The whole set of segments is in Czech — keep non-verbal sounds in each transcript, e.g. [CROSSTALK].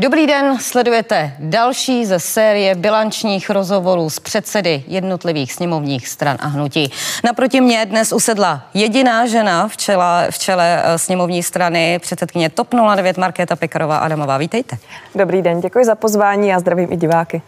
Dobrý den, sledujete další ze série bilančních rozhovorů s předsedy jednotlivých sněmovních stran a hnutí. Naproti mě dnes usedla jediná žena v čele, v čele eh, sněmovní strany, předsedkyně TOP 09 Markéta Pekarová Adamová. Vítejte. Dobrý den, děkuji za pozvání a zdravím i diváky.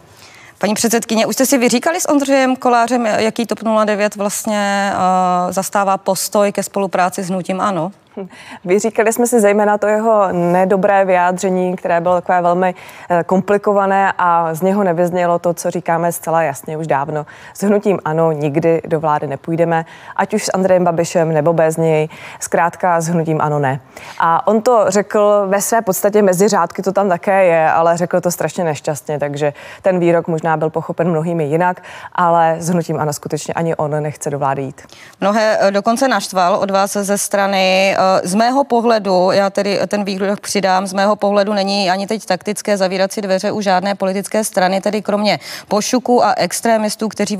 Paní předsedkyně, už jste si vyříkali s Ondřejem Kolářem, jaký TOP 09 vlastně uh, zastává postoj ke spolupráci s hnutím ANO? [LAUGHS] Vyříkali jsme si zejména to jeho nedobré vyjádření, které bylo takové velmi eh, komplikované a z něho nevyznělo to, co říkáme zcela jasně už dávno. S hnutím ano, nikdy do vlády nepůjdeme, ať už s Andrejem Babišem nebo bez něj, zkrátka s hnutím ano ne. A on to řekl ve své podstatě mezi řádky, to tam také je, ale řekl to strašně nešťastně, takže ten výrok možná byl pochopen mnohými jinak, ale s hnutím ano skutečně ani on nechce do vlády jít. Mnohé eh, dokonce naštval od vás ze strany Eh, z mého pohledu, já tedy ten výrok přidám, z mého pohledu není ani teď taktické zavírat si dveře u žádné politické strany, tedy kromě pošuku a extrémistů, kteří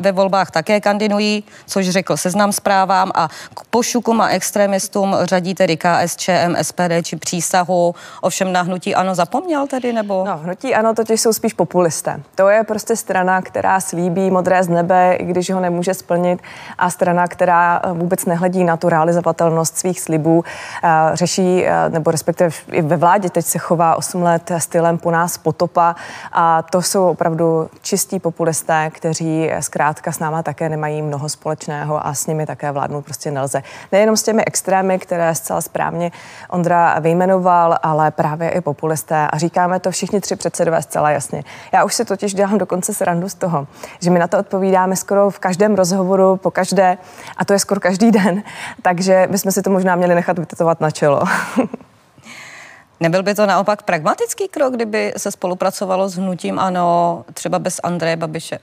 ve volbách také kandidují, což řekl seznam zprávám a k pošukům a extrémistům řadí tedy KSČM, SPD či přísahu. Ovšem na hnutí ano zapomněl tedy, nebo? No, hnutí ano totiž jsou spíš populisté. To je prostě strana, která slíbí modré z nebe, i když ho nemůže splnit a strana, která vůbec nehledí na tu realizovatelnost svých slibů, eh, řeší, eh, nebo respektive i ve vládě teď se chová 8 let stylem po nás potopa a to jsou opravdu čistí populisté, kteří zkrátka s náma také nemají mnoho společného a s nimi také vládnout prostě nelze. Nejenom s těmi extrémy, které zcela správně Ondra vyjmenoval, ale právě i populisté a říkáme to všichni tři předsedové zcela jasně. Já už si totiž dělám dokonce srandu z toho, že my na to odpovídáme skoro v každém rozhovoru, po každé, a to je skoro každý den, takže bychom si to možná měli nechat vytetovat na čelo. [LAUGHS] Nebyl by to naopak pragmatický krok, kdyby se spolupracovalo s hnutím ANO třeba bez Andreje Babiše?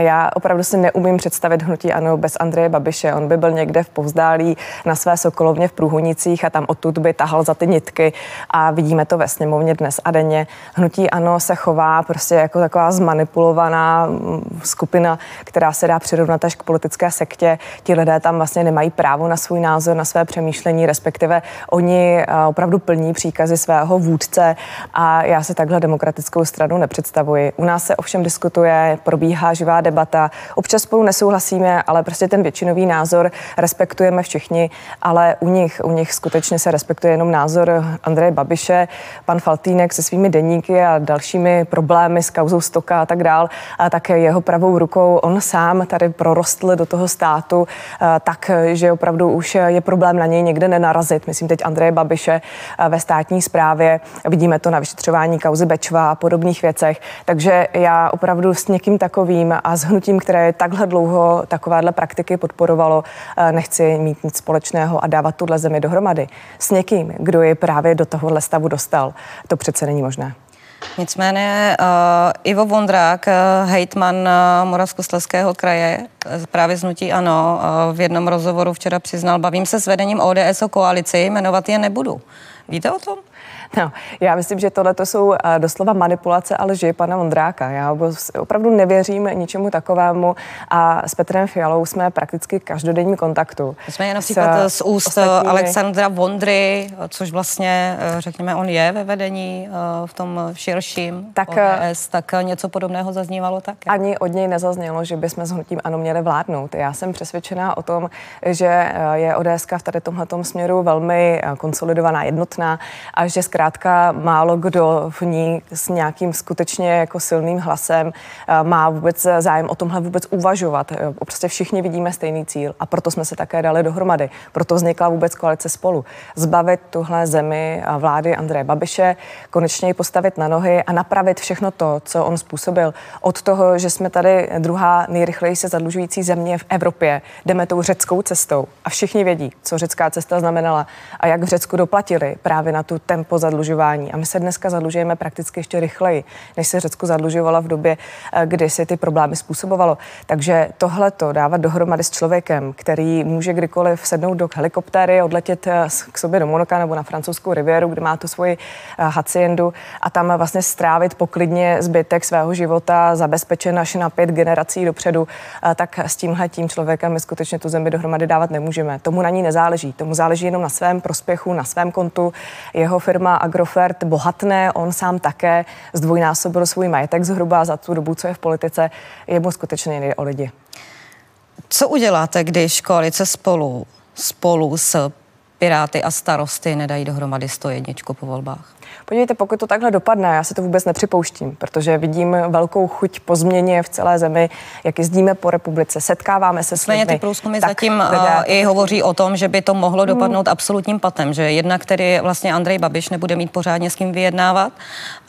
Já opravdu si neumím představit hnutí ano bez Andreje Babiše. On by byl někde v povzdálí na své Sokolovně v Průhonicích a tam odtud by tahal za ty nitky a vidíme to ve sněmovně dnes a denně. Hnutí ano se chová prostě jako taková zmanipulovaná mm, skupina, která se dá přirovnat až k politické sektě. Ti lidé tam vlastně nemají právo na svůj názor, na své přemýšlení, respektive oni eh, opravdu plní příkazy svého vůdce a já si takhle demokratickou stranu nepředstavuji. U nás se ovšem diskutuje, probíhá živá debata. Občas spolu nesouhlasíme, ale prostě ten většinový názor respektujeme všichni, ale u nich, u nich skutečně se respektuje jenom názor Andreje Babiše, pan Faltýnek se svými deníky a dalšími problémy s kauzou stoka a tak dál, a tak jeho pravou rukou on sám tady prorostl do toho státu, tak, že opravdu už je problém na něj někde nenarazit. Myslím teď Andreje Babiše ve státní správě. Vidíme to na vyšetřování kauzy Bečva a podobných věcech. Takže já opravdu s někým takovým a s hnutím, které takhle dlouho takovéhle praktiky podporovalo, eh, nechci mít nic společného a dávat tuhle zemi dohromady. S někým, kdo je právě do tohohle stavu dostal, to přece není možné. Nicméně uh, Ivo Vondrák, uh, hejtman uh, Moravskoslezského kraje, právě znutí ano, uh, v jednom rozhovoru včera přiznal, bavím se s vedením ODS o koalici, jmenovat je nebudu. Víte o tom? [LAUGHS] No, já myslím, že tohle to jsou eh, doslova manipulace a lži pana Vondráka. Já opravdu nevěřím ničemu takovému a s Petrem Fialou jsme prakticky každodenním kontaktu. Jsme jen například z úst ostatními... Alexandra Vondry, což vlastně, eh, řekněme, on je ve vedení eh, v tom širším tak, ODS, tak něco podobného zaznívalo také. Ani od něj nezaznělo, že bychom s hnutím ano měli vládnout. Já jsem přesvědčená o tom, že je ODS v tady tomhle směru velmi konsolidovaná, jednotná a že zkrátka zkrátka málo kdo v ní s nějakým skutečně jako silným hlasem eh, má vůbec zájem o tomhle vůbec uvažovat. Eh, prostě všichni vidíme stejný cíl a proto jsme se také dali dohromady. Proto vznikla vůbec koalice spolu. Zbavit tuhle zemi vlády Andreje Babiše, konečně ji postavit na nohy a napravit všechno to, co on způsobil. Od toho, že jsme tady druhá nejrychleji se zadlužující země v Evropě, jdeme tou řeckou cestou a všichni vědí, co řecká cesta znamenala a jak v Řecku doplatili právě na tu tempo zadlužování. A my se dneska zadlužujeme prakticky ještě rychleji, než se Řecko zadlužovala v době, eh, kdy si ty problémy způsobovalo. Takže tohle to dávat dohromady s člověkem, který může kdykoliv sednout do helikoptéry, odletět eh, k sobě do Monoka nebo na francouzskou riviéru, kde má tu svoji eh, haciendu a tam vlastně strávit poklidně zbytek svého života, zabezpečen až na pět generací dopředu, tak s tímhle tím člověkem my skutečně tu zemi dohromady dávat nemůžeme. Tomu na ní nezáleží. Tomu záleží jenom na svém prospěchu, na svém kontu. Jeho firma Agrofert bohatné, on sám také zdvojnásobil svůj majetek zhruba za tu dobu, co je v politice, jemu skutečně nejde o lidi. Co uděláte, když koalice spolu, spolu s Piráty a starosty nedají dohromady 101 po volbách? Podívejte, pokud to takhle dopadne, já si to vůbec nepřipouštím, protože vidím velkou chuť po změně v celé zemi, jak jezdíme po republice, setkáváme se s lidmi. ty průzkumy tak zatím lidé... i hovoří o tom, že by to mohlo dopadnout hmm. absolutním patem, že jednak tedy vlastně Andrej Babiš nebude mít pořádně s kým vyjednávat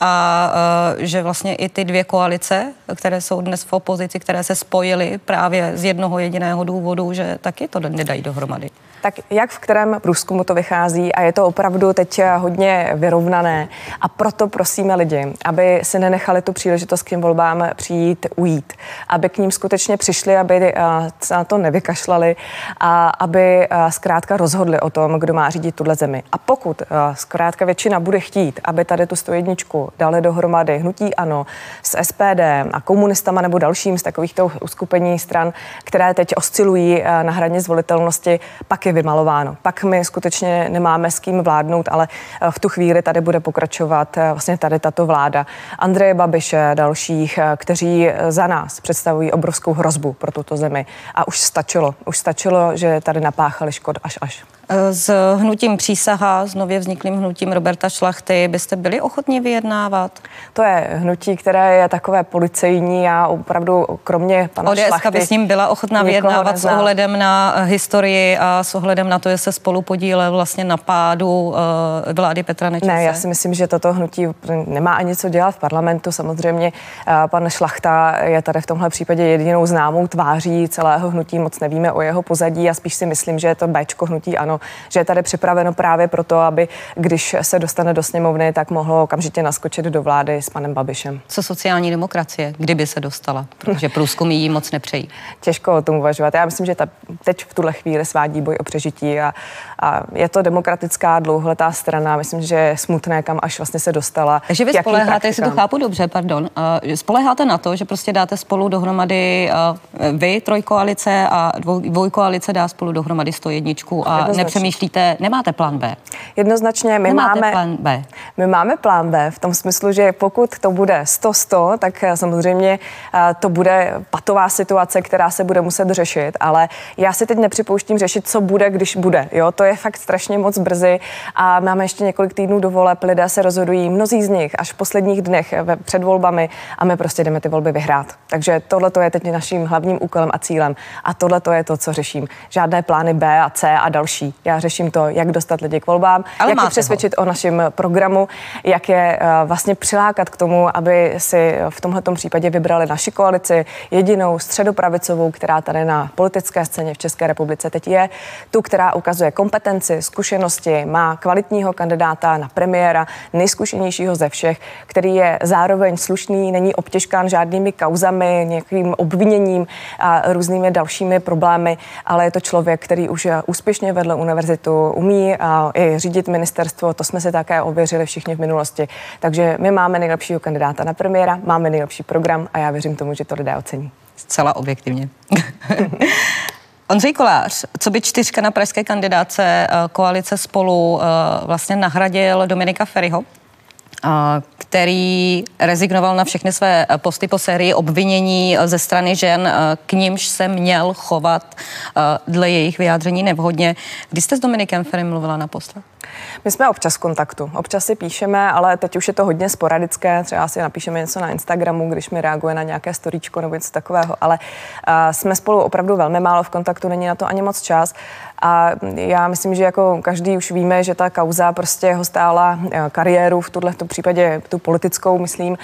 a že vlastně i ty dvě koalice, které jsou dnes v opozici, které se spojily právě z jednoho jediného důvodu, že taky to nedají dohromady. Tak jak v kterém průzkumu to vychází? A je to opravdu teď hodně vyrovnané. A proto prosíme lidi, aby si nenechali tu příležitost k těm volbám přijít, ujít, aby k ním skutečně přišli, aby se na to nevykašlali a aby zkrátka rozhodli o tom, kdo má řídit tuhle zemi. A pokud zkrátka většina bude chtít, aby tady tu 101 dali dohromady hnutí ANO s SPD a komunistama nebo dalším z takovýchto uskupení stran, které teď oscilují na hraně zvolitelnosti, pak je vymalováno. Pak my skutečně nemáme s kým vládnout, ale eh, v tu chvíli tady bude pokračovat eh, vlastně tady tato vláda. Andreje Babiše, dalších, eh, kteří za nás představují obrovskou hrozbu pro tuto zemi. A už stačilo, už stačilo, že tady napáchali škod až až. S hnutím přísaha, s nově vzniklým hnutím Roberta Šlachty, byste byli ochotni vyjednávat? To je hnutí, které je takové policejní a opravdu kromě pana ODS Šlachty... by s ním byla ochotná vyjednávat nezná. s ohledem na historii a s ohledem na to, že se spolu podílel vlastně na pádu uh, vlády Petra Nečase? Ne, já si myslím, že toto hnutí nemá ani co dělat v parlamentu. Samozřejmě pan Šlachta je tady v tomhle případě jedinou známou tváří celého hnutí, moc nevíme o jeho pozadí a spíš si myslím, že je to Bčko hnutí ano, že je tady připraveno právě proto, aby když se dostane do sněmovny, tak mohlo okamžitě naskočit do vlády s panem Babišem. Co sociální demokracie, kdyby se dostala? Protože průzkumy jí moc nepřejí. Těžko o tom uvažovat. Já myslím, že ta teď v tuhle chvíli svádí boj o přežití a, a je to demokratická dlouholetá strana. Myslím, že je smutné, kam až vlastně se dostala. Takže vy spoleháte, jestli to chápu dobře, pardon, uh, spoleháte na to, že prostě dáte spolu dohromady uh, vy, trojkoalice a dvoj, dvojkoalice dá spolu dohromady 101 a nepřemýšlíte, nemáte plán B? Jednoznačně my Nemáte máme plán B. My máme plán B v tom smyslu, že pokud to bude 100-100, tak eh, samozřejmě eh, to bude patová situace, která se bude muset řešit, ale já si teď nepřipouštím řešit, co bude, když bude. Jo, to je fakt strašně moc brzy a máme ještě několik týdnů do voleb, lidé se rozhodují, mnozí z nich až v posledních dnech před volbami a my prostě jdeme ty volby vyhrát. Takže tohle je teď naším hlavním úkolem a cílem a tohle je to, co řeším. Žádné plány B a C a další. Já řeším to, jak dostat lidi k volbám, Ale jak je přesvědčit ho. o našem programu, jak je uh, vlastně přilákat k tomu, aby si v tomhle případě vybrali naši koalici, jedinou středopravicovou, která tady na politické scéně v České republice teď je, tu, která ukazuje kompetenci, zkušenosti, má kvalitního kandidáta na premiéra, nejzkušenějšího ze všech, který je zároveň slušný, není obtěžkán žádnými kauzami, nějakým obviněním a různými dalšími problémy, ale je to člověk, který už úspěšně vedl univerzitu, umí a i řídit ministerstvo, to jsme si také ověřili všichni v minulosti. Takže my máme nejlepšího kandidáta na premiéra, máme nejlepší program a já věřím tomu, že to lidé ocení. Zcela objektivně. [LAUGHS] Ondřej Kolář, co by čtyřka na pražské kandidáce eh, koalice spolu eh, vlastně nahradil Dominika Ferryho? Který rezignoval na všechny své posty po sérii obvinění ze strany žen, k nímž se měl chovat dle jejich vyjádření nevhodně. Kdy jste s Dominikem Ferry mluvila naposled? My jsme občas v kontaktu. Občas si píšeme, ale teď už je to hodně sporadické. Třeba si napíšeme něco na Instagramu, když mi reaguje na nějaké storíčko nebo něco takového. Ale uh, jsme spolu opravdu velmi málo v kontaktu, není na to ani moc čas. A já myslím, že jako každý už víme, že ta kauza prostě ho stála kariéru, v tuhle případě tu politickou, myslím,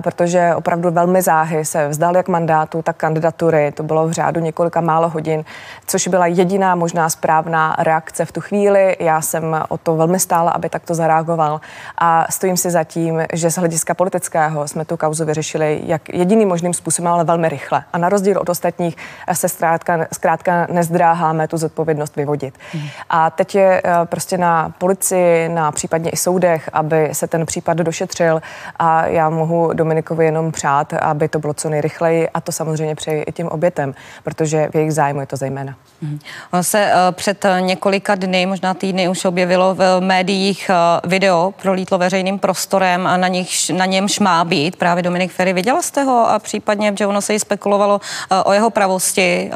protože opravdu velmi záhy se vzdal jak mandátu, tak kandidatury. To bylo v řádu několika málo hodin, což byla jediná možná správná reakce v tu chvíli. Já jsem o to velmi stála, aby takto zareagoval. A stojím si za tím, že z hlediska politického jsme tu kauzu vyřešili jak jediným možným způsobem, ale velmi rychle. A na rozdíl od ostatních se zkrátka, zkrátka nezdráháme tu zodpovědnost vyvodit. Hmm. A teď je eh, prostě na policii, na případně i soudech, aby se ten případ došetřil a já mohu Dominikovi jenom přát, aby to bylo co nejrychleji a to samozřejmě přeji i těm obětem, protože v jejich zájmu je to zejména. Hmm. Ono se uh, před několika dny, možná týdny už objevilo v médiích video prolítlo veřejným prostorem a na, nich, na němž má být právě Dominik Ferry. Viděla jste ho a případně, že ono se jí spekulovalo o jeho pravosti.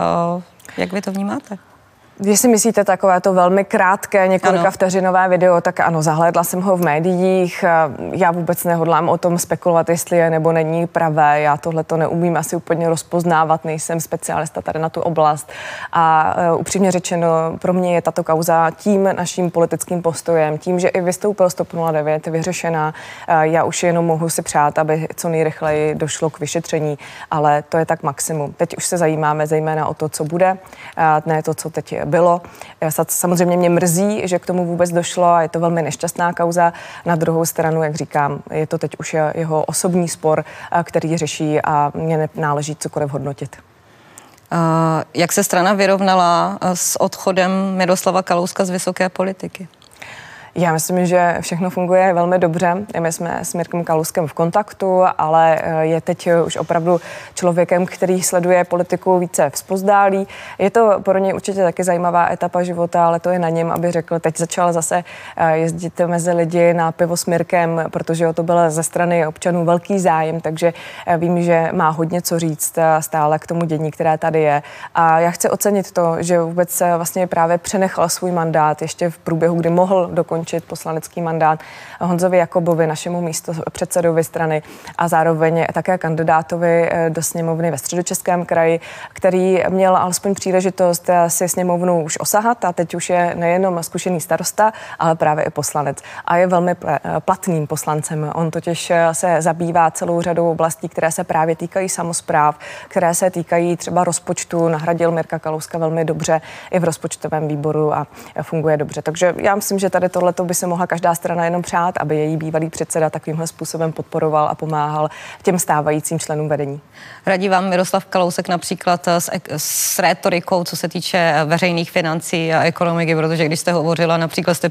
Jak vy to vnímáte? Když si myslíte takové to velmi krátké, několika ano. vteřinové video, tak ano, zahlédla jsem ho v médiích. Já vůbec nehodlám o tom spekulovat, jestli je nebo není pravé. Já tohle to neumím asi úplně rozpoznávat, nejsem specialista tady na tu oblast. A uh, upřímně řečeno, pro mě je tato kauza tím naším politickým postojem, tím, že i vystoupil 109 vyřešená. Uh, já už jenom mohu si přát, aby co nejrychleji došlo k vyšetření, ale to je tak maximum. Teď už se zajímáme zejména o to, co bude, ne to, co teď bylo. Samozřejmě mě mrzí, že k tomu vůbec došlo a je to velmi nešťastná kauza. Na druhou stranu, jak říkám, je to teď už jeho osobní spor, který řeší a mě náleží cokoliv hodnotit. Jak se strana vyrovnala s odchodem Miroslava Kalouska z vysoké politiky? Já myslím, že všechno funguje velmi dobře. My jsme s Mirkem Kaluskem v kontaktu, ale eh, je teď už opravdu člověkem, který sleduje politiku více vzpozdálí. Je to pro něj určitě taky zajímavá etapa života, ale to je na něm, aby řekl, teď začal zase eh, jezdit mezi lidi na pivo s Mirkem, protože o to byl ze strany občanů velký zájem, takže eh, vím, že má hodně co říct stále k tomu dění, které tady je. A já chci ocenit to, že vůbec vlastně právě přenechal svůj mandát ještě v průběhu, kdy mohl dokončit dokončit poslanecký mandát Honzovi Jakobovi, našemu místo předsedovi strany a zároveň také kandidátovi eh, do sněmovny ve středočeském kraji, který měl alespoň příležitost eh, si sněmovnu už osahat a teď už je nejenom zkušený starosta, ale právě i poslanec. A je velmi eh, platným poslancem. On totiž se zabývá celou řadou oblastí, které se právě týkají samozpráv, které se týkají třeba rozpočtu. Nahradil Mirka Kalouska velmi dobře i v rozpočtovém výboru a funguje dobře. Takže já myslím, že tady tohle to by se mohla každá strana jenom přát, aby její bývalý předseda takovýmhle způsobem podporoval a pomáhal těm stávajícím členům vedení. Radí vám Miroslav Kalousek například s, s rétorikou, co se týče veřejných financí a ekonomiky, protože když jste hovořila, například jste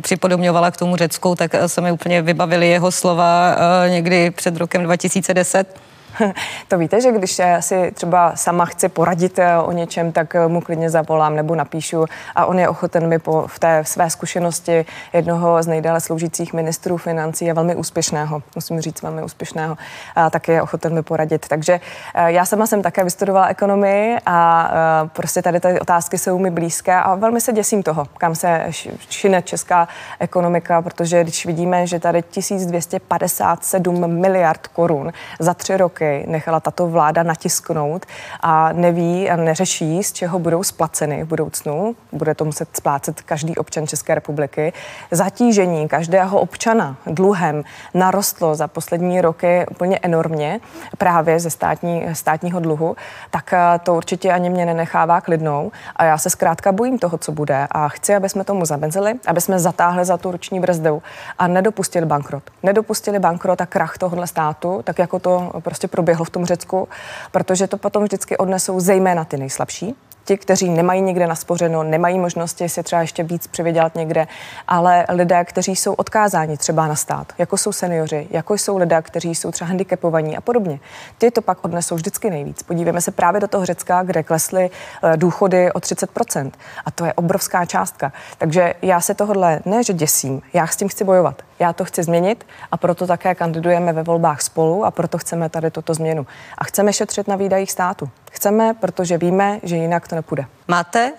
připodobňovala k tomu Řecku, tak se mi úplně vybavili jeho slova eh, někdy před rokem 2010 [LAUGHS] to víte, že když si třeba sama chci poradit eh, o něčem, tak eh, mu klidně zavolám nebo napíšu a on je ochoten mi po, v té své zkušenosti jednoho z nejdéle sloužících ministrů financí a velmi úspěšného, musím říct velmi úspěšného, a taky je ochoten mi poradit. Takže eh, já sama jsem také vystudovala ekonomii a prostě tady ty otázky jsou mi blízké a velmi se děsím toho, kam se šine česká ekonomika, protože když vidíme, že tady 1257 miliard korun za tři roky nechala tato vláda natisknout a neví a neřeší, z čeho budou splaceny v budoucnu. Bude to muset splácet každý občan České republiky. Zatížení každého občana dluhem narostlo za poslední roky úplně enormně právě ze státní, státního dluhu, tak eh, to určitě ani mě nenechává klidnou. A já se zkrátka bojím toho, co bude a chci, aby jsme tomu zamezili, aby jsme zatáhli za tu ruční brzdu a nedopustili bankrot. Nedopustili bankrot a krach tohohle státu, tak jako to prostě proběhlo v tom Řecku, protože to potom vždycky odnesou zejména ty nejslabší, ti, kteří nemají někde naspořeno, nemají možnosti si třeba ještě víc přivydělat někde, ale lidé, kteří jsou odkázáni třeba na stát, jako jsou seniori, jako jsou lidé, kteří jsou třeba handicapovaní a podobně. Ty to pak odnesou vždycky nejvíc. Podívejme se právě do toho Řecka, kde klesly eh, důchody o 30%. A to je obrovská částka. Takže já se tohle ne, že děsím, já s tím chci bojovat. Já to chci změnit a proto také kandidujeme ve volbách spolu a proto chceme tady tuto změnu. A chceme šetřit na výdajích státu. Chceme, protože víme, že jinak to nepůjde. Máte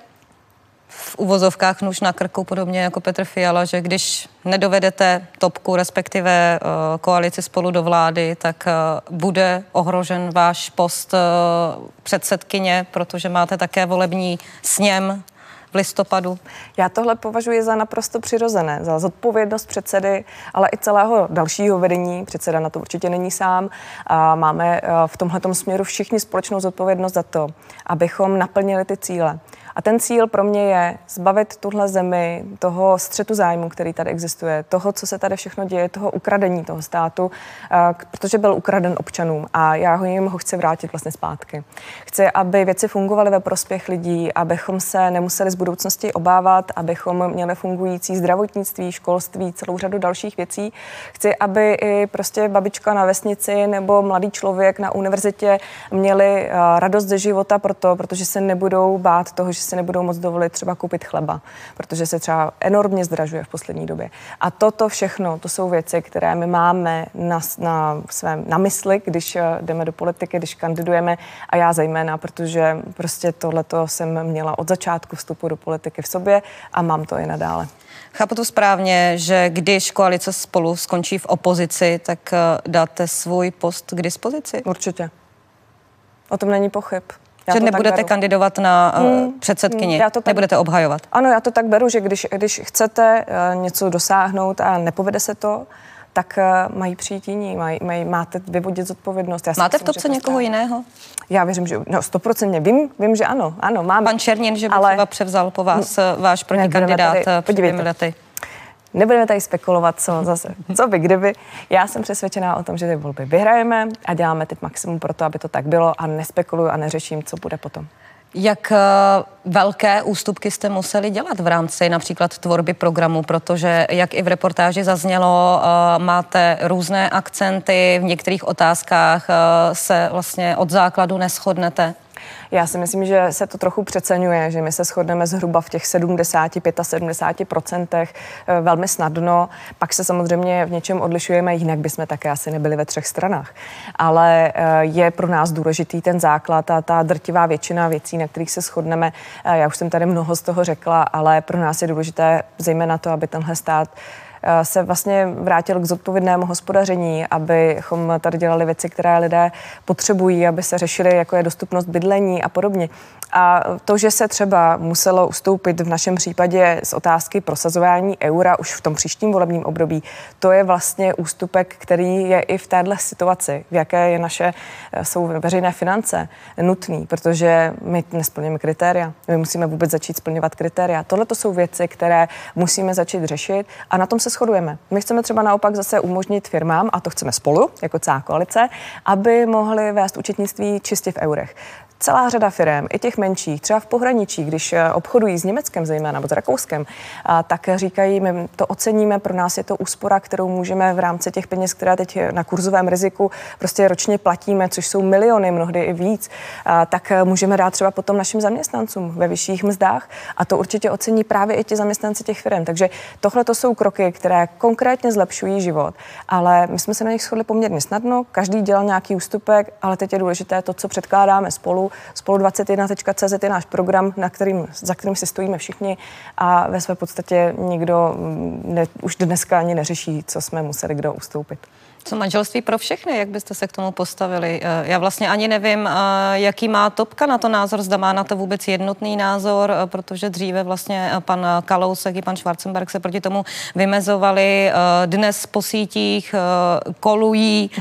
v uvozovkách nůž na krku, podobně jako Petr Fiala, že když nedovedete topku, respektive uh, koalici spolu do vlády, tak uh, bude ohrožen váš post uh, předsedkyně, protože máte také volební sněm v listopadu? Já tohle považuji za naprosto přirozené, za zodpovědnost předsedy, ale i celého dalšího vedení. Předseda na to určitě není sám. A máme v tomhle směru všichni společnou zodpovědnost za to, abychom naplnili ty cíle. A ten cíl pro mě je zbavit tuhle zemi toho střetu zájmu, který tady existuje, toho, co se tady všechno děje, toho ukradení toho státu, eh, protože byl ukraden občanům a já ho jim ho chci vrátit vlastně zpátky. Chci, aby věci fungovaly ve prospěch lidí, abychom se nemuseli z budoucnosti obávat, abychom měli fungující zdravotnictví, školství, celou řadu dalších věcí. Chci, aby i prostě babička na vesnici nebo mladý člověk na univerzitě měli eh, radost ze života proto, protože se nebudou bát toho, že si nebudou moc dovolit třeba koupit chleba, protože se třeba enormně zdražuje v poslední době. A toto všechno, to jsou věci, které my máme na, na, svém, na mysli, když eh, jdeme do politiky, když kandidujeme a já zejména, protože prostě tohleto jsem měla od začátku vstupu do politiky v sobě a mám to i nadále. Chápu to správně, že když koalice spolu skončí v opozici, tak eh, dáte svůj post k dispozici? Určitě. O tom není pochyb. Já že nebudete beru. kandidovat na uh, hmm, předsedkyni, hmm, já to tak, nebudete obhajovat. Ano, já to tak beru, že když, když chcete uh, něco dosáhnout a nepovede se to, tak uh, mají přijít jiní, mají, mají, máte vyvodit zodpovědnost. Já Máte myslím, v topce někoho stále. jiného? Já věřím, že no, stoprocentně vím, vím, že ano, ano, mám. Pan Černin, že by ale... třeba převzal po vás váš protikandidát před dvěmi lety. Nebudeme tady spekulovat, co zase, co by, kdyby. Já jsem přesvědčená o tom, že ty volby vyhrajeme a děláme teď maximum pro to, aby to tak bylo a nespekuluju a neřeším, co bude potom. Jak eh, velké ústupky jste museli dělat v rámci například tvorby programu, protože, jak i v reportáži zaznělo, eh, máte různé akcenty, v některých otázkách eh, se vlastně od základu neschodnete? Já si myslím, že se to trochu přeceňuje, že my se shodneme zhruba v těch 70-75% eh, velmi snadno. Pak se samozřejmě v něčem odlišujeme, jinak bychom také asi nebyli ve třech stranách. Ale eh, je pro nás důležitý ten základ a ta drtivá většina věcí, na kterých se shodneme. Eh, já už jsem tady mnoho z toho řekla, ale pro nás je důležité zejména to, aby tenhle stát se vlastně vrátil k zodpovědnému hospodaření, abychom tady dělali věci, které lidé potřebují, aby se řešily, jako je dostupnost bydlení a podobně. A to, že se třeba muselo ustoupit v našem případě z otázky prosazování eura už v tom příštím volebním období, to je vlastně ústupek, který je i v téhle situaci, v jaké je naše, eh, jsou veřejné finance nutný, protože my nesplňujeme kritéria. My musíme vůbec začít splňovat kritéria. Tohle to jsou věci, které musíme začít řešit a na tom se shodujeme. My chceme třeba naopak zase umožnit firmám, a to chceme spolu, jako celá koalice, aby mohli vést účetnictví čistě v eurech celá řada firm, i těch menších, třeba v pohraničí, když eh, obchodují s Německem zejména, nebo s Rakouskem, tak říkají, my to oceníme, pro nás je to úspora, kterou můžeme v rámci těch peněz, které teď na kurzovém riziku prostě ročně platíme, což jsou miliony, mnohdy i víc, tak eh, můžeme dát třeba potom našim zaměstnancům ve vyšších mzdách a to určitě ocení právě i ti zaměstnanci těch firm. Takže tohle to jsou kroky, které konkrétně zlepšují život, ale my jsme se na nich shodli poměrně snadno, každý dělal nějaký ústupek, ale teď je důležité to, co předkládáme spolu, spolu21.cz je náš program, na kterým, za kterým si stojíme všichni a ve své podstatě nikdo mm, ne, už dneska ani neřeší, co jsme museli kdo ustoupit. Co manželství pro všechny, jak byste se k tomu postavili? Eh, já vlastně ani nevím, eh, jaký má Topka na to názor, zda má na to vůbec jednotný názor, eh, protože dříve vlastně pan Kalousek i pan Schwarzenberg se proti tomu vymezovali. Dnes po sítích kolují,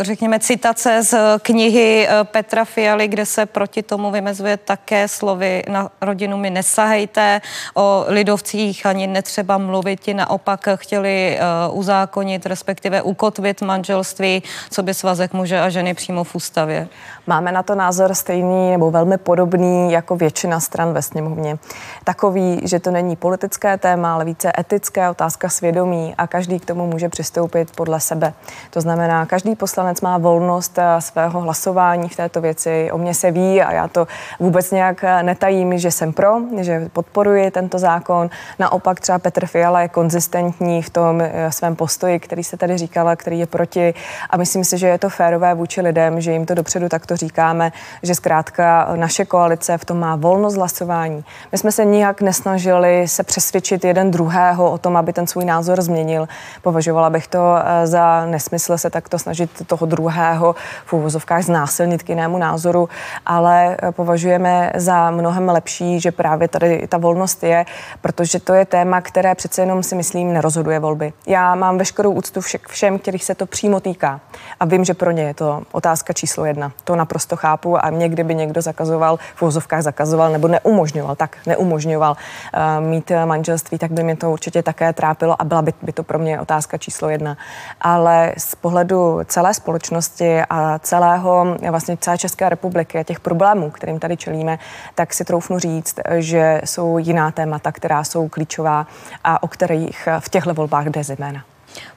řekněme, citace z knihy Petra Fialy, kde se proti tomu vymezuje také slovy na rodinu mi nesahejte, o lidovcích ani netřeba mluvit, ti naopak chtěli uzákonit, respektive ukotvit manželství, co by svazek muže a ženy přímo v ústavě? Máme na to názor stejný nebo velmi podobný jako většina stran ve sněmovně. Takový, že to není politické téma, ale více etické, otázka svědomí a každý k tomu může přistoupit podle sebe. To znamená, každý poslanec má volnost eh, svého hlasování v této věci. O mě se ví a já to vůbec nějak eh, netajím, že jsem pro, že podporuji tento zákon. Naopak třeba Petr Fiala je konzistentní v tom eh, svém postoji, který se tady říkala, který je proti. A myslím si, že je to férové vůči lidem, že jim to dopředu takto říkáme, že zkrátka naše koalice v tom má volnost hlasování. My jsme se nijak nesnažili se přesvědčit jeden druhého o tom, aby ten svůj názor změnil. Považovala bych to eh, za nesmysl se takto snažit toho druhého v úvozovkách znásilnit k jinému názoru, ale eh, považujeme za mnohem lepší, že právě tady ta volnost je, protože to je téma, které přece jenom si myslím nerozhoduje volby. Já mám veškerou úctu všem, kterých se to přímo týká. A vím, že pro ně je to otázka číslo jedna. To naprosto chápu a mě, kdyby někdo zakazoval, v vozovkách zakazoval nebo neumožňoval, tak neumožňoval uh, mít manželství, tak by mě to určitě také trápilo a byla by, by to pro mě otázka číslo jedna. Ale z pohledu celé společnosti a celého, vlastně celé České republiky a těch problémů, kterým tady čelíme, tak si troufnu říct, že jsou jiná témata, která jsou klíčová a o kterých v těchto volbách jde zejména.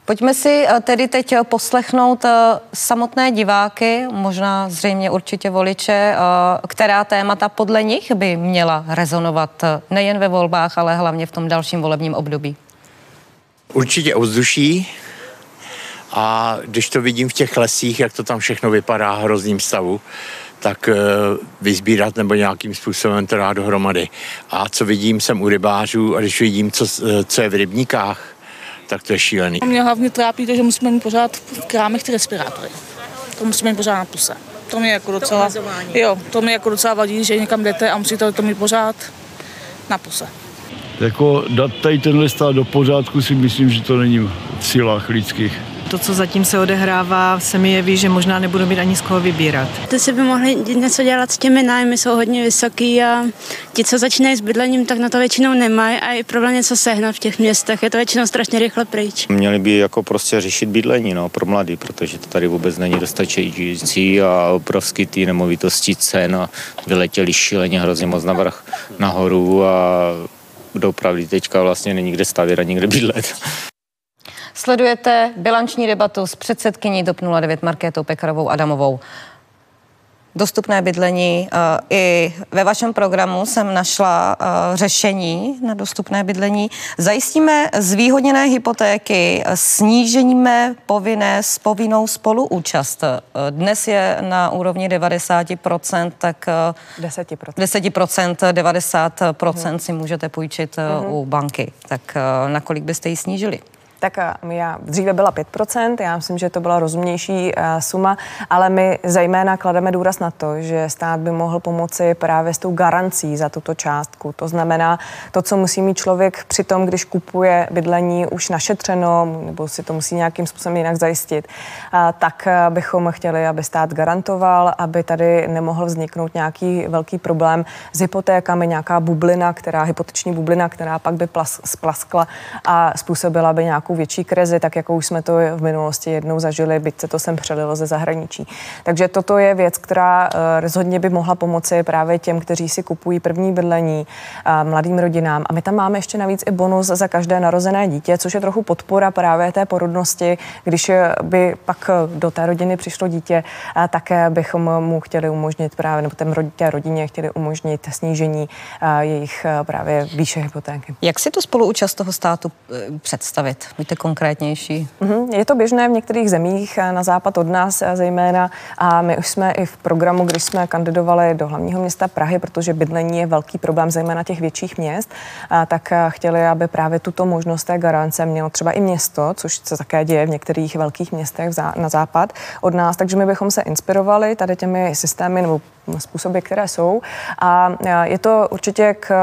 Pojďme si eh, tedy teď eh, poslechnout eh, samotné diváky, možná zřejmě určitě voliče, která témata podle nich by měla rezonovat nejen ve volbách, ale hlavně v tom dalším volebním období. Určitě ovzduší a když to vidím v těch lesích, jak to tam všechno vypadá v hrozným stavu, tak vyzbírat nebo nějakým způsobem to dát dohromady. A co vidím, jsem u rybářů a když vidím, co, co je v rybníkách, tak to je šílený. Mě hlavně trápí to, že musíme mít pořád v krámech ty respirátory. To musíme mít pořád na puse. To mě jako docela, to jo, to mě jako docela vadí, že někam jdete a musíte to mít pořád na puse. Jako dát tady tenhle stát do pořádku si myslím, že to není v silách lidských to, co zatím se odehrává, se mi jeví, že možná nebudu mít ani z koho vybírat. To si by mohli něco dělat s těmi nájmy, jsou hodně vysoký a ti, co začínají s bydlením, tak na to většinou nemají a je problém něco sehnat v těch městech. Je to většinou strašně rychle pryč. Měli by jako prostě řešit bydlení no, pro mladý, protože to tady vůbec není dostačující a obrovský ty nemovitosti cen a vyletěli šíleně hrozně moc navrh nahoru a dopravdy teďka vlastně není kde stavět a nikde bydlet. Sledujete bilanční debatu s předsedkyní DOP 09 Markétou Pekarovou Adamovou. Dostupné bydlení. Eh, I ve vašem programu jsem našla eh, řešení na dostupné bydlení. Zajistíme zvýhodněné hypotéky, snížíme povinné s povinnou spoluúčast. Eh, dnes je na úrovni 90%, tak 10%, 10% 90% si můžete půjčit uh-huh. u banky. Tak nakolik byste ji snížili? Tak já dříve byla 5%, já myslím, že to byla rozumnější suma, ale my zejména klademe důraz na to, že stát by mohl pomoci právě s tou garancí za tuto částku. To znamená to, co musí mít člověk při tom, když kupuje bydlení už našetřeno, nebo si to musí nějakým způsobem jinak zajistit, tak bychom chtěli, aby stát garantoval, aby tady nemohl vzniknout nějaký velký problém s hypotékami, nějaká bublina, která, hypoteční bublina, která pak by plas, splaskla a způsobila by nějakou nějakou větší krizi, tak jakou už jsme to v minulosti jednou zažili, byť se to sem přelilo ze zahraničí. Takže toto je věc, která eh, rozhodně by mohla pomoci právě těm, kteří si kupují první bydlení, eh, mladým rodinám. A my tam máme ještě navíc i bonus za každé narozené dítě, což je trochu podpora právě té porodnosti, když by pak do té rodiny přišlo dítě, také bychom mu chtěli umožnit právě, nebo té rodině chtěli umožnit snížení eh, jejich právě výše hypotéky. Jak si tu spoluúčast toho státu představit? Buďte konkrétnější. Mm-hmm. Je to běžné v některých zemích eh, na západ od nás eh, zejména a my už jsme i v programu, když jsme kandidovali do hlavního města Prahy, protože bydlení je velký problém zejména těch větších měst, tak eh, chtěli, aby právě tuto možnost té garance mělo třeba i město, což se také děje v některých velkých městech na západ od nás, takže my bychom se inspirovali tady těmi systémy nebo způsoby, které jsou. A je to určitě k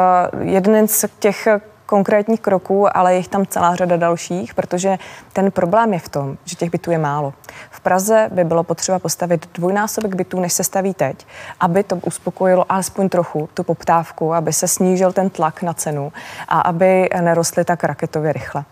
jeden z těch konkrétních kroků, ale je tam celá řada dalších, protože ten problém je v tom, že těch bytů je málo. V Praze by bylo potřeba postavit dvojnásobek bytů, než se staví teď, aby to uspokojilo alespoň trochu tu poptávku, aby se snížil ten tlak na cenu a aby nerostly tak raketově rychle.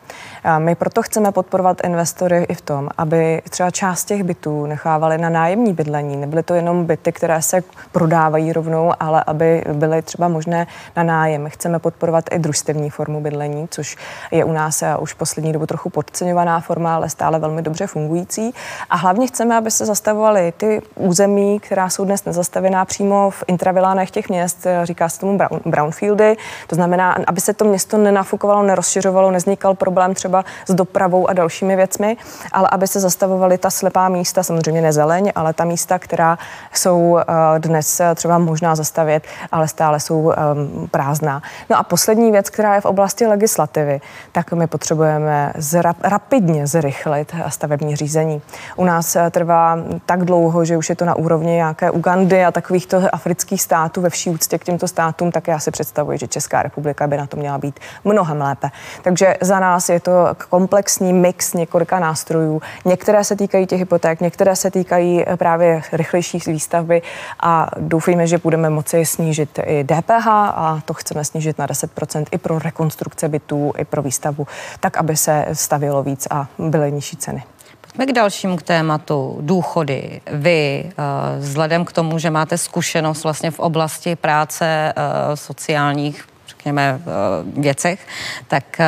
A my proto chceme podporovat investory i v tom, aby třeba část těch bytů nechávali na nájemní bydlení. Nebyly to jenom byty, které se prodávají rovnou, ale aby byly třeba možné na nájem. Chceme podporovat i družstevní formu bydlení, což je u nás eh, už poslední dobu trochu podceňovaná forma, ale stále velmi dobře fungující. A hlavně chceme, aby se zastavovaly ty území, která jsou dnes nezastavená přímo v intravilánech těch měst, eh, říká se tomu brown, brownfieldy. To znamená, aby se to město nenafukovalo, nerozšiřovalo, neznikal problém třeba s dopravou a dalšími věcmi, ale aby se zastavovaly ta slepá místa, samozřejmě nezeleň, ale ta místa, která jsou eh, dnes třeba možná zastavit, ale stále jsou um, prázdná. No a poslední věc, která je v oblasti legislativy, tak my potřebujeme zra, rapidně zrychlit stavební řízení. U nás eh, trvá tak dlouho, že už je to na úrovni nějaké Ugandy a takovýchto afrických států ve vší úctě k těmto státům, tak já si představuji, že Česká republika by na to měla být mnohem lépe. Takže za nás je to komplexní mix několika nástrojů. Některé se týkají těch hypoték, některé se týkají eh, právě rychlejší výstavby a doufejme, že budeme moci snížit i DPH a to chceme snížit na 10% i pro rekonstrukce bytů, i pro výstavbu, tak aby se stavilo víc a byly nižší ceny. Pojďme k dalšímu k tématu důchody. Vy, eh, vzhledem k tomu, že máte zkušenost vlastně v oblasti práce eh, sociálních řekněme, věcech, tak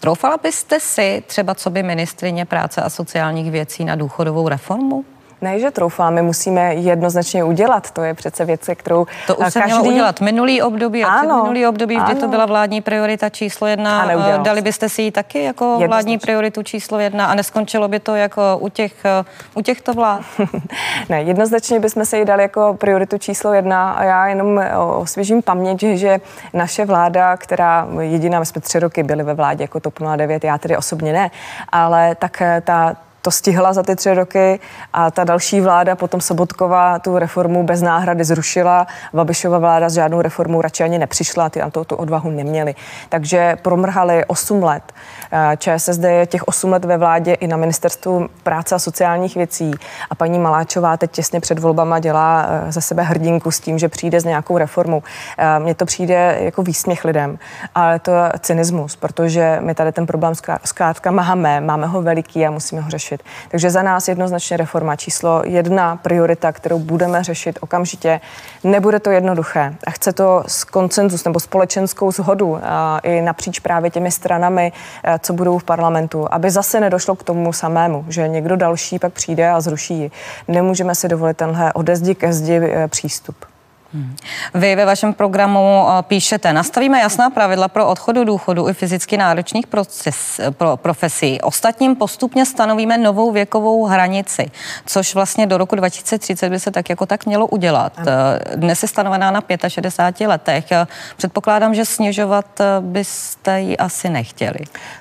troufala byste si třeba co by ministrině práce a sociálních věcí na důchodovou reformu? Ne, že troufám, my musíme jednoznačně udělat. To je přece věc, kterou To už se každý... mělo udělat minulý období a ano, minulý období ano. to byla vládní priorita číslo jedna. A Dali byste si ji taky jako vládní prioritu číslo jedna a neskončilo by to jako u, těch, u těchto vlád? [LAUGHS] ne, jednoznačně bychom se ji dali jako prioritu číslo jedna a já jenom osvěžím paměť, že naše vláda, která jediná, my jsme tři roky byli ve vládě jako TOP 09, já tedy osobně ne, ale tak ta, to stihla za ty tři roky a ta další vláda, potom Sobotková, tu reformu bez náhrady zrušila. Babišova vláda s žádnou reformou radši ani nepřišla, ty na to tu odvahu neměli. Takže promrhali 8 let. Eh, ČSSD je těch 8 let ve vládě i na ministerstvu práce a sociálních věcí a paní Maláčová teď těsně před volbama dělá eh, ze sebe hrdinku s tím, že přijde s nějakou reformou. Eh, mně to přijde jako výsměch lidem, ale to je cynismus, protože my tady ten problém zkrátka máme, máme ho veliký a musíme ho řešit řešit. Takže za nás jednoznačně reforma číslo jedna priorita, kterou budeme řešit okamžitě. Nebude to jednoduché a chce to s koncenzus nebo společenskou zhodu i napříč právě těmi stranami, co budou v parlamentu, aby zase nedošlo k tomu samému, že někdo další pak přijde a zruší ji. Nemůžeme si dovolit tenhle ode zdi ke zdi e, přístup. Vy ve vašem programu eh, píšete, nastavíme jasná pravidla pro odchodu důchodu i fyzicky náročných proces, pro profesí. Ostatním postupně stanovíme novou věkovou hranici, což vlastně do roku 2030 by se tak jako tak mělo udělat. Eh, dnes je stanovená na 65 letech. Eh, předpokládám, že snižovat byste ji asi nechtěli.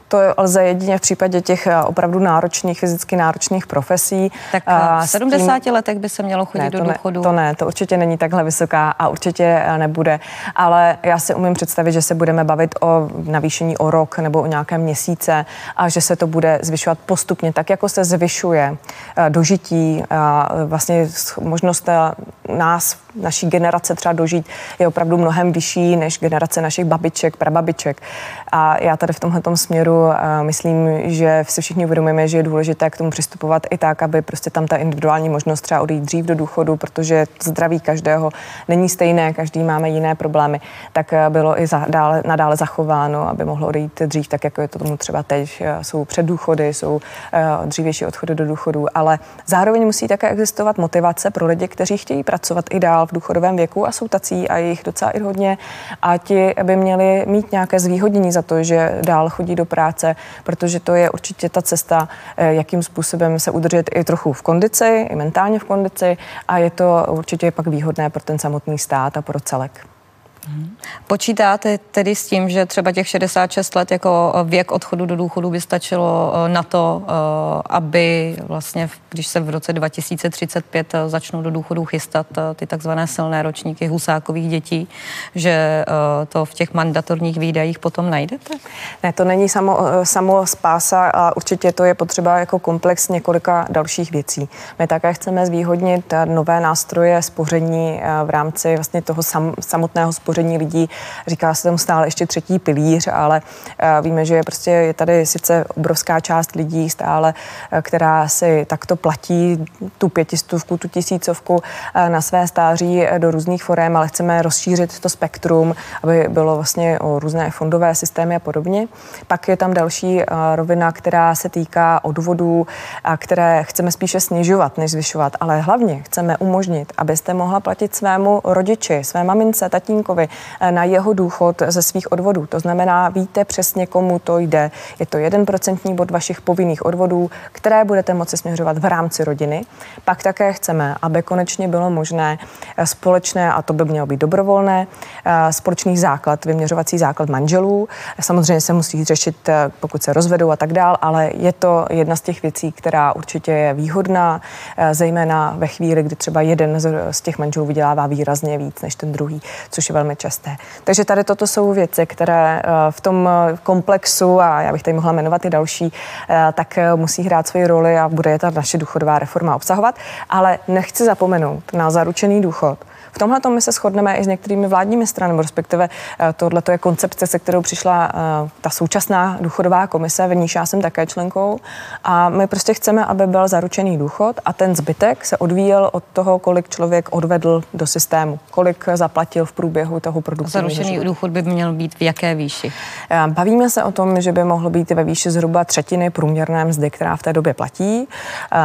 To lze jedině v případě těch opravdu náročných, fyzicky náročných profesí. Tak v 70 tím... letech by se mělo chodit ne, do důchodu? Ne, to ne, to určitě není takhle vysoká a určitě eh, nebude. Ale já si umím představit, že se budeme bavit o navýšení o rok nebo o nějaké měsíce a že se to bude zvyšovat postupně, tak jako se zvyšuje eh, dožití, a vlastně možnost eh, nás, naší generace třeba dožít je opravdu mnohem vyšší než generace našich babiček, prababiček. A já tady v tomhle směru myslím, že si všichni uvědomujeme, že je důležité k tomu přistupovat i tak, aby prostě tam ta individuální možnost třeba odejít dřív do důchodu, protože zdraví každého není stejné, každý máme jiné problémy, tak eh, bylo i za, dále, nadále zachováno, aby mohlo odejít dřív, tak jako je to tomu třeba teď. Eh, jsou předdůchody, jsou dřívější odchody do důchodu, ale zároveň musí také existovat motivace pro lidi, kteří chtějí pracovat i dál v důchodovém věku a jsou tací a jich docela i hodně a ti by měli mít nějaké zvýhodnění za to, že dál chodí do práce, protože to je určitě ta cesta, jakým způsobem se udržet i trochu v kondici, i mentálně v kondici a je to určitě pak výhodné pro ten samotný samotný stát a pro celek. Počítáte tedy s tím, že třeba těch 66 let jako věk odchodu do důchodu by stačilo eh, na to, eh, aby vlastně, když se v roce 2035 eh, začnou do důchodu chystat ty takzvané silné ročníky husákových dětí, že to v těch mandatorních výdajích potom najdete? Ne, to není samo, samo spása a určitě to je potřeba jako komplex několika dalších věcí. My také chceme zvýhodnit nové nástroje spoření v rámci vlastně toho sam, samotného spoření spoření lidí. Říká se tomu stále ještě třetí pilíř, ale eh, víme, že prostě je tady sice obrovská část lidí stále, eh, která si takto platí tu pětistovku, tu tisícovku eh, na své stáří do různých forem, ale chceme rozšířit to spektrum, aby bylo vlastně o různé fondové systémy a podobně. Pak je tam další rovina, která se týká odvodů, které chceme spíše snižovat, než zvyšovat, ale hlavně chceme umožnit, abyste mohla platit svému rodiči, své mamince, tatínkovi, Eh, na jeho důchod ze svých odvodů. To znamená, víte přesně, komu to jde. Je to jeden procentní bod vašich povinných odvodů, které budete moci směřovat v rámci rodiny. Pak také chceme, aby konečně bylo možné eh, společné, a to by mělo být dobrovolné, eh, společný základ, vyměřovací základ manželů. Samozřejmě se musí řešit, pokud se rozvedou a tak dál, ale je to jedna z těch věcí, která určitě je výhodná, zejména ve chvíli, kdy třeba jeden z těch manželů vydělává výrazně víc než ten druhý, což je velmi časté. Takže tady toto jsou věci, které eh, v tom eh, komplexu, a já bych tady mohla jmenovat i další, eh, tak musí hrát svoji roli a bude je ta naše důchodová reforma obsahovat. Ale nechci zapomenout na zaručený důchod, V tomhle my se shodneme i s některými vládními stranami, respektive tohle je koncepce, se kterou přišla ta současná důchodová komise, v níž já jsem také členkou. A my prostě chceme, aby byl zaručený důchod a ten zbytek se odvíjel od toho, kolik člověk odvedl do systému, kolik zaplatil v průběhu toho produktu. Zaručený důchod by měl být v jaké výši? Bavíme se o tom, že by mohl být ve výši zhruba třetiny průměrné mzdy, která v té době platí.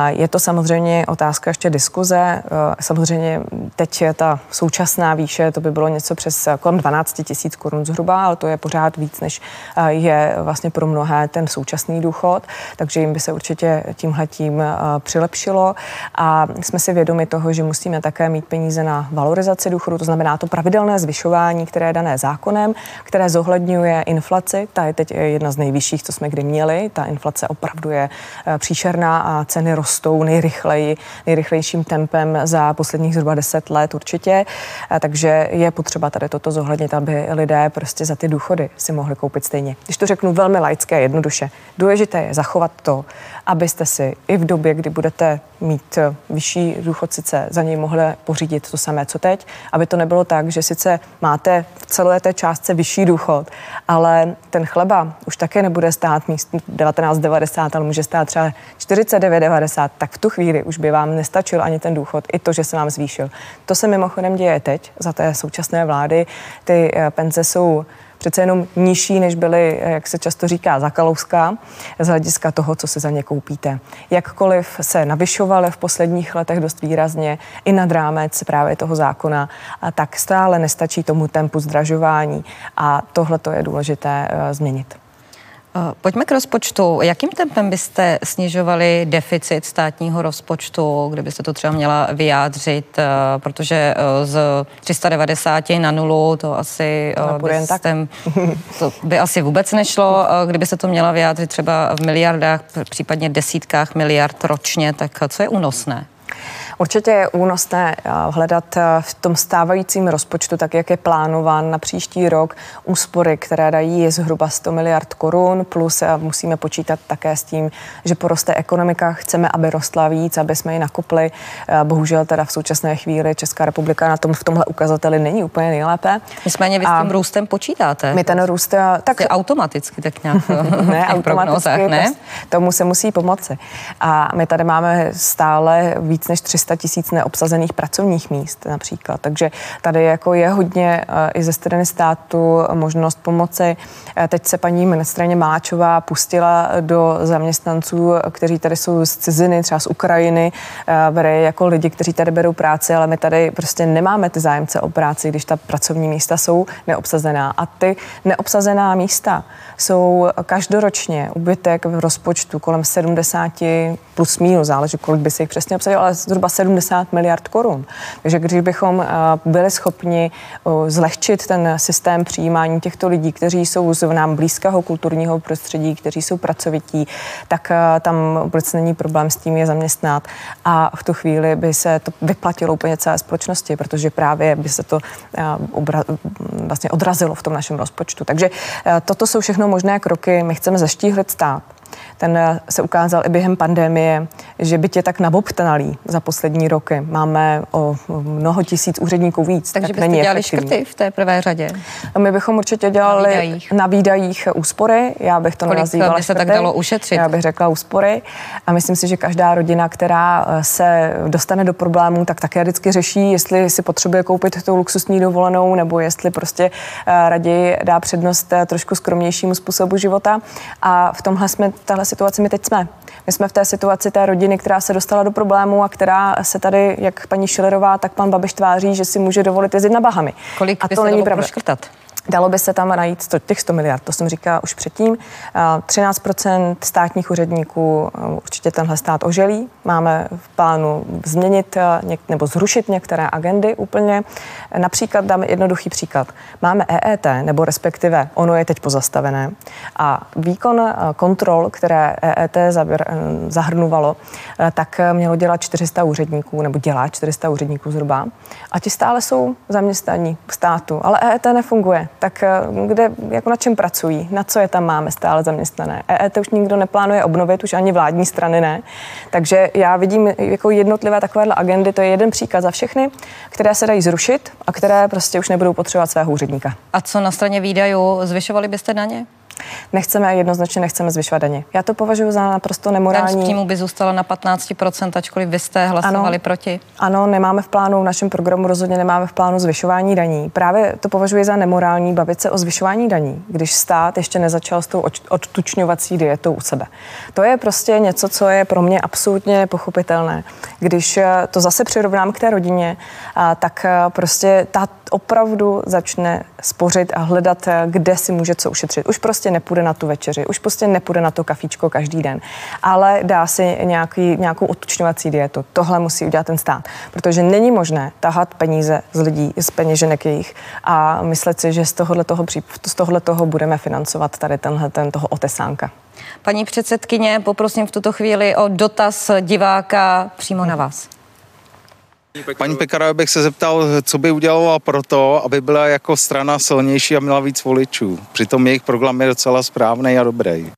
Je to samozřejmě otázka ještě diskuze. Samozřejmě teď je ta současná výše, to by bylo něco přes kolem 12 tisíc korun zhruba, ale to je pořád víc, než je vlastně pro mnohé ten současný důchod, takže jim by se určitě tímhletím přilepšilo. A jsme si vědomi toho, že musíme také mít peníze na valorizaci důchodu, to znamená to pravidelné zvyšování, které je dané zákonem, které zohledňuje inflaci. Ta je teď jedna z nejvyšších, co jsme kdy měli. Ta inflace opravdu je eh, příšerná a ceny rostou nejrychleji, nejrychlejším tempem za posledních zhruba 10 let určitě. Takže je potřeba tady toto zohlednit, aby lidé prostě za ty důchody si mohli koupit stejně. Když to řeknu velmi laické, jednoduše, důležité je zachovat to, abyste si i v době, kdy budete mít eh, vyšší důchod, sice za něj mohli pořídit to samé, co teď, aby to nebylo tak, že sice máte v celé té částce vyšší důchod, ale ten chleba už také nebude stát míst 19,90, ale může stát třeba 49,90, tak v tu chvíli už by vám nestačil ani ten důchod, i to, že se vám zvýšil. To se mimochodem děje teď za té současné vlády. Ty eh, penze jsou přece jenom nižší, než byly, jak se často říká, za kalouska, z hlediska toho, co si za ně koupíte. Jakkoliv se navyšovaly v posledních letech dost výrazně i nad rámec právě toho zákona, tak stále nestačí tomu tempu zdražování a tohle to je důležité uh, změnit. Eh, pojďme k rozpočtu. Jakým tempem byste snižovali deficit státního rozpočtu, kdybyste to třeba měla vyjádřit, eh, protože eh, z 390 na nulu to asi byste, [LAUGHS] to by asi vůbec nešlo. Kdybyste to měla vyjádřit třeba v miliardách, případně desítkách miliard ročně, tak co je únosné? Určitě je únosné eh, hledat eh, v tom stávajícím rozpočtu, tak jak je plánován na příští rok, úspory, které dají zhruba 100 miliard korun, plus eh, musíme počítat také s tím, že poroste ekonomika, chceme, aby rostla víc, aby jsme ji nakopli. Bohužel teda v současné chvíli Česká republika na tom v tomhle ukazateli není úplně nejlépe. Nicméně vy s tím růstem počítáte? My ten růst... Tak automaticky tak nějak [LAUGHS] ne, automaticky, ne? tomu se musí pomoci. A my tady máme stále víc než 300 300 tisíc neobsazených pracovních míst například. Takže tady jako je hodně eh, i ze strany státu možnost pomoci. Eh, teď se paní ministrině Máčová pustila do zaměstnanců, kteří tady jsou z ciziny, třeba z Ukrajiny, eh, bere jako lidi, kteří tady berou práci, ale my tady prostě nemáme ty zájemce o práci, když ta pracovní místa jsou neobsazená. A ty neobsazená místa jsou každoročně ubytek v rozpočtu kolem 70 plus minus, záleží, kolik by se jich přesně obsadilo, ale zhruba 70 miliard korun. Takže když bychom eh, byli schopni eh, zlehčit ten systém přijímání těchto lidí, kteří jsou z nám blízkého kulturního prostředí, kteří jsou pracovití, tak eh, tam vůbec není problém s tím je zaměstnat a v tu chvíli by se to vyplatilo úplně celé společnosti, protože právě by se to obra, vlastně odrazilo v tom našem rozpočtu. Takže toto jsou všechno možné kroky. My chceme zaštíhlit stát ten eh, se ukázal i během pandemie, že by tě tak nabobtnalý za poslední roky. Máme o mnoho tisíc úředníků víc. Takže tak byste není dělali efektivní. škrty v té prvé řadě? My bychom určitě dělali na výdajích, na výdajích úspory. Já bych to Kolik nazývala by se škrty. tak dalo ušetřit? Já bych řekla úspory. A myslím si, že každá rodina, která eh, se dostane do problémů, tak také vždycky řeší, jestli si potřebuje koupit tu luxusní dovolenou, nebo jestli prostě eh, raději dá přednost trošku skromnějšímu způsobu života. A v tomhle jsme tahle situaci my teď jsme. My jsme v té situaci té rodiny, která se dostala do problému a která se tady, jak paní Šilerová, tak pan Babiš tváří, že si může dovolit jezdit na Bahamy. Kolik a to není pravda. Proškrtat? Dalo by se tam najít těch 100 miliard, to jsem říkala už předtím. 13% státních úředníků určitě tenhle stát oželí. Máme v plánu změnit nebo zrušit některé agendy úplně. Například dáme jednoduchý příklad. Máme EET, nebo respektive ono je teď pozastavené. A výkon kontrol, které EET zahrnovalo, tak mělo dělat 400 úředníků, nebo dělá 400 úředníků zhruba. A ti stále jsou zaměstnaní v státu, ale EET nefunguje. Tak eh, kde, jako na čem pracují, na co je tam máme stále zaměstnané. EET už nikdo neplánuje obnovit, už ani vládní strany ne. Takže já vidím jako jednotlivé takovéhle agendy, to je jeden příklad za všechny, které se dají zrušit a které prostě už nebudou potřebovat svého úředníka. A co na straně výdajů, zvyšovali byste daně? Nechceme, jednoznačně nechceme zvyšovat daně. Já to považuji za naprosto nemorální. Daň z příjmu by zůstala na 15%, ačkoliv vy jste hlasovali ano, proti. Ano, nemáme v plánu, v našem programu rozhodně nemáme v plánu zvyšování daní. Právě to považuji za nemorální bavit se o zvyšování daní, když stát ještě nezačal s tou odtučňovací dietou u sebe. To je prostě něco, co je pro mě absolutně pochopitelné. Když eh, to zase přirovnám k té rodině, tak eh, prostě ta opravdu začne spořit a hledat, eh, kde si může co ušetřit. Už prostě nepůjde na tu večeři, už prostě nepůjde na to kafíčko každý den, ale dá si nějaký, nějakou odtučňovací dietu. Tohle musí udělat ten stát, protože není možné tahat peníze z lidí, z peněženek jejich a myslet si, že z tohohle toho, z tohohle toho budeme financovat tady tenhle ten toho otesánka. Paní předsedkyně, poprosím v tuto chvíli o dotaz diváka přímo na vás. Paní Pekara bych se zeptal, co by udělala pro to, aby byla jako strana silnější a měla víc voličů. Přitom jejich program je docela správný a dobrý.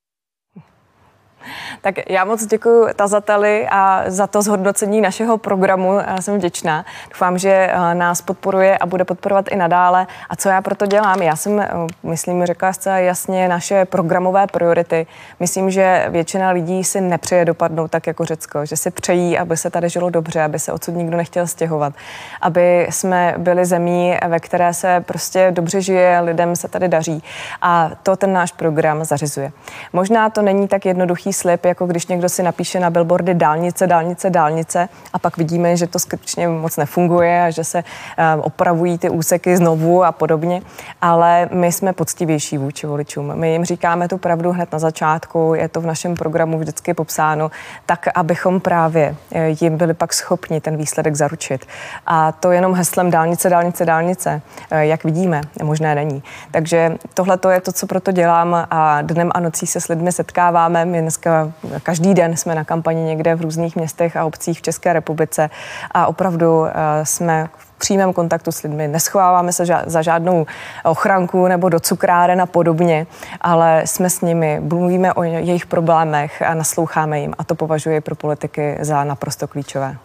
Tak já moc děkuji tazateli a za to zhodnocení našeho programu. Já jsem vděčná. Doufám, že eh, nás podporuje a bude podporovat i nadále. A co já proto dělám? Já jsem, eh, myslím, řekla zcela jasně naše programové priority. Myslím, že většina lidí si nepřeje dopadnout tak jako Řecko, že si přejí, aby se tady žilo dobře, aby se odsud nikdo nechtěl stěhovat, aby jsme byli zemí, ve které se prostě dobře žije, lidem se tady daří. A to ten náš program zařizuje. Možná to není tak jednoduchý slib, jako když někdo si napíše na billboardy dálnice, dálnice, dálnice a pak vidíme, že to skutečně moc nefunguje a že se eh, opravují ty úseky znovu a podobně. Ale my jsme poctivější vůči voličům. My jim říkáme tu pravdu hned na začátku, je to v našem programu vždycky popsáno, tak abychom právě eh, jim byli pak schopni ten výsledek zaručit. A to jenom heslem dálnice, dálnice, dálnice, eh, jak vidíme, možné není. Takže tohle to je to, co proto dělám a dnem a nocí se s lidmi setkáváme. My dneska každý den jsme na kampani někde v různých městech a obcích v České republice a opravdu eh, jsme v přímém kontaktu s lidmi. Neschováváme se za žádnou ochranku nebo do cukráren a podobně, ale jsme s nimi, mluvíme o jejich problémech a nasloucháme jim a to považuji pro politiky za naprosto klíčové.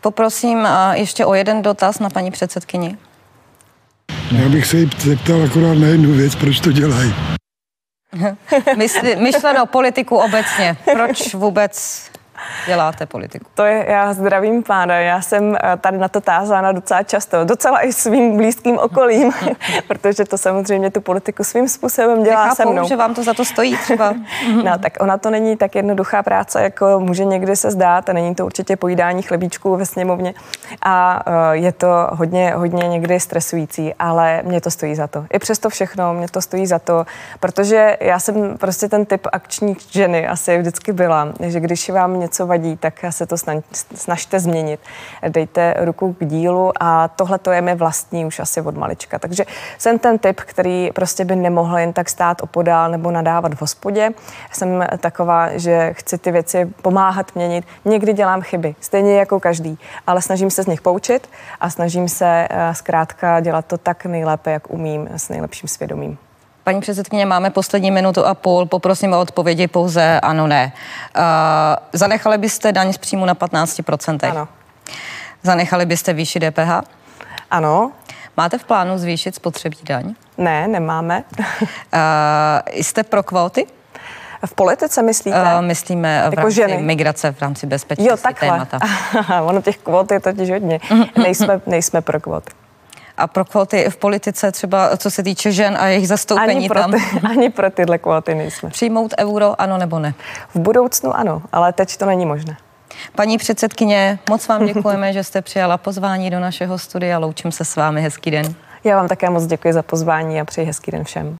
Poprosím eh, ještě o jeden dotaz na paní předsedkyni. Já bych se jí zeptal akorát na jednu věc, proč to dělají. Mysli, myšleno politiku obecně. Proč vůbec děláte politiku? To je, já zdravím pána, já jsem eh, tady na to tázána docela často, docela i svým blízkým okolím, [LAUGHS] protože to samozřejmě tu politiku svým způsobem dělá Nechápu, se mnou. že vám to za to stojí třeba. [LAUGHS] no, tak ona to není tak jednoduchá práce, jako může někdy se zdát a není to určitě pojídání chlebíčků ve sněmovně a uh, je to hodně, hodně někdy stresující, ale mě to stojí za to. I přesto všechno mě to stojí za to, protože já jsem prostě ten typ akční ženy asi vždycky byla, že když vám něco vadí, tak se to snažte změnit. Dejte ruku k dílu a tohle to je mi vlastní už asi od malička. Takže jsem ten typ, který prostě by nemohl jen tak stát opodál nebo nadávat v hospodě. Jsem taková, že chci ty věci pomáhat měnit. Někdy dělám chyby, stejně jako každý, ale snažím se z nich poučit a snažím se eh, zkrátka dělat to tak nejlépe, jak umím, s nejlepším svědomím. Paní předsedkyně, máme poslední minutu a půl. Poprosím o odpovědi pouze ano, ne. Uh, zanechali byste daň z příjmu na 15%? Ano. Zanechali byste výši DPH? Ano. Máte v plánu zvýšit spotřební daň? Ne, nemáme. uh, [LAUGHS] jste pro kvóty? V politice myslíte? Uh, myslíme v jako rámci ženy. migrace, v rámci bezpečnosti jo, takhle. témata. [LAUGHS] ono těch kvót je totiž hodně. [LAUGHS] nejsme, nejsme pro kvóty a pro kvóty v politice, třeba co se týče žen a jejich zastoupení ani pro tam? Ty, [LAUGHS] ani pro tyhle kvóty nejsme. Přijmout euro, ano nebo ne? V budoucnu ano, ale teď to není možné. Paní předsedkyně, moc vám děkujeme, že jste přijala pozvání do našeho studia. Loučím se s vámi. Hezký den. Já vám také moc děkuji za pozvání a přeji hezký den všem.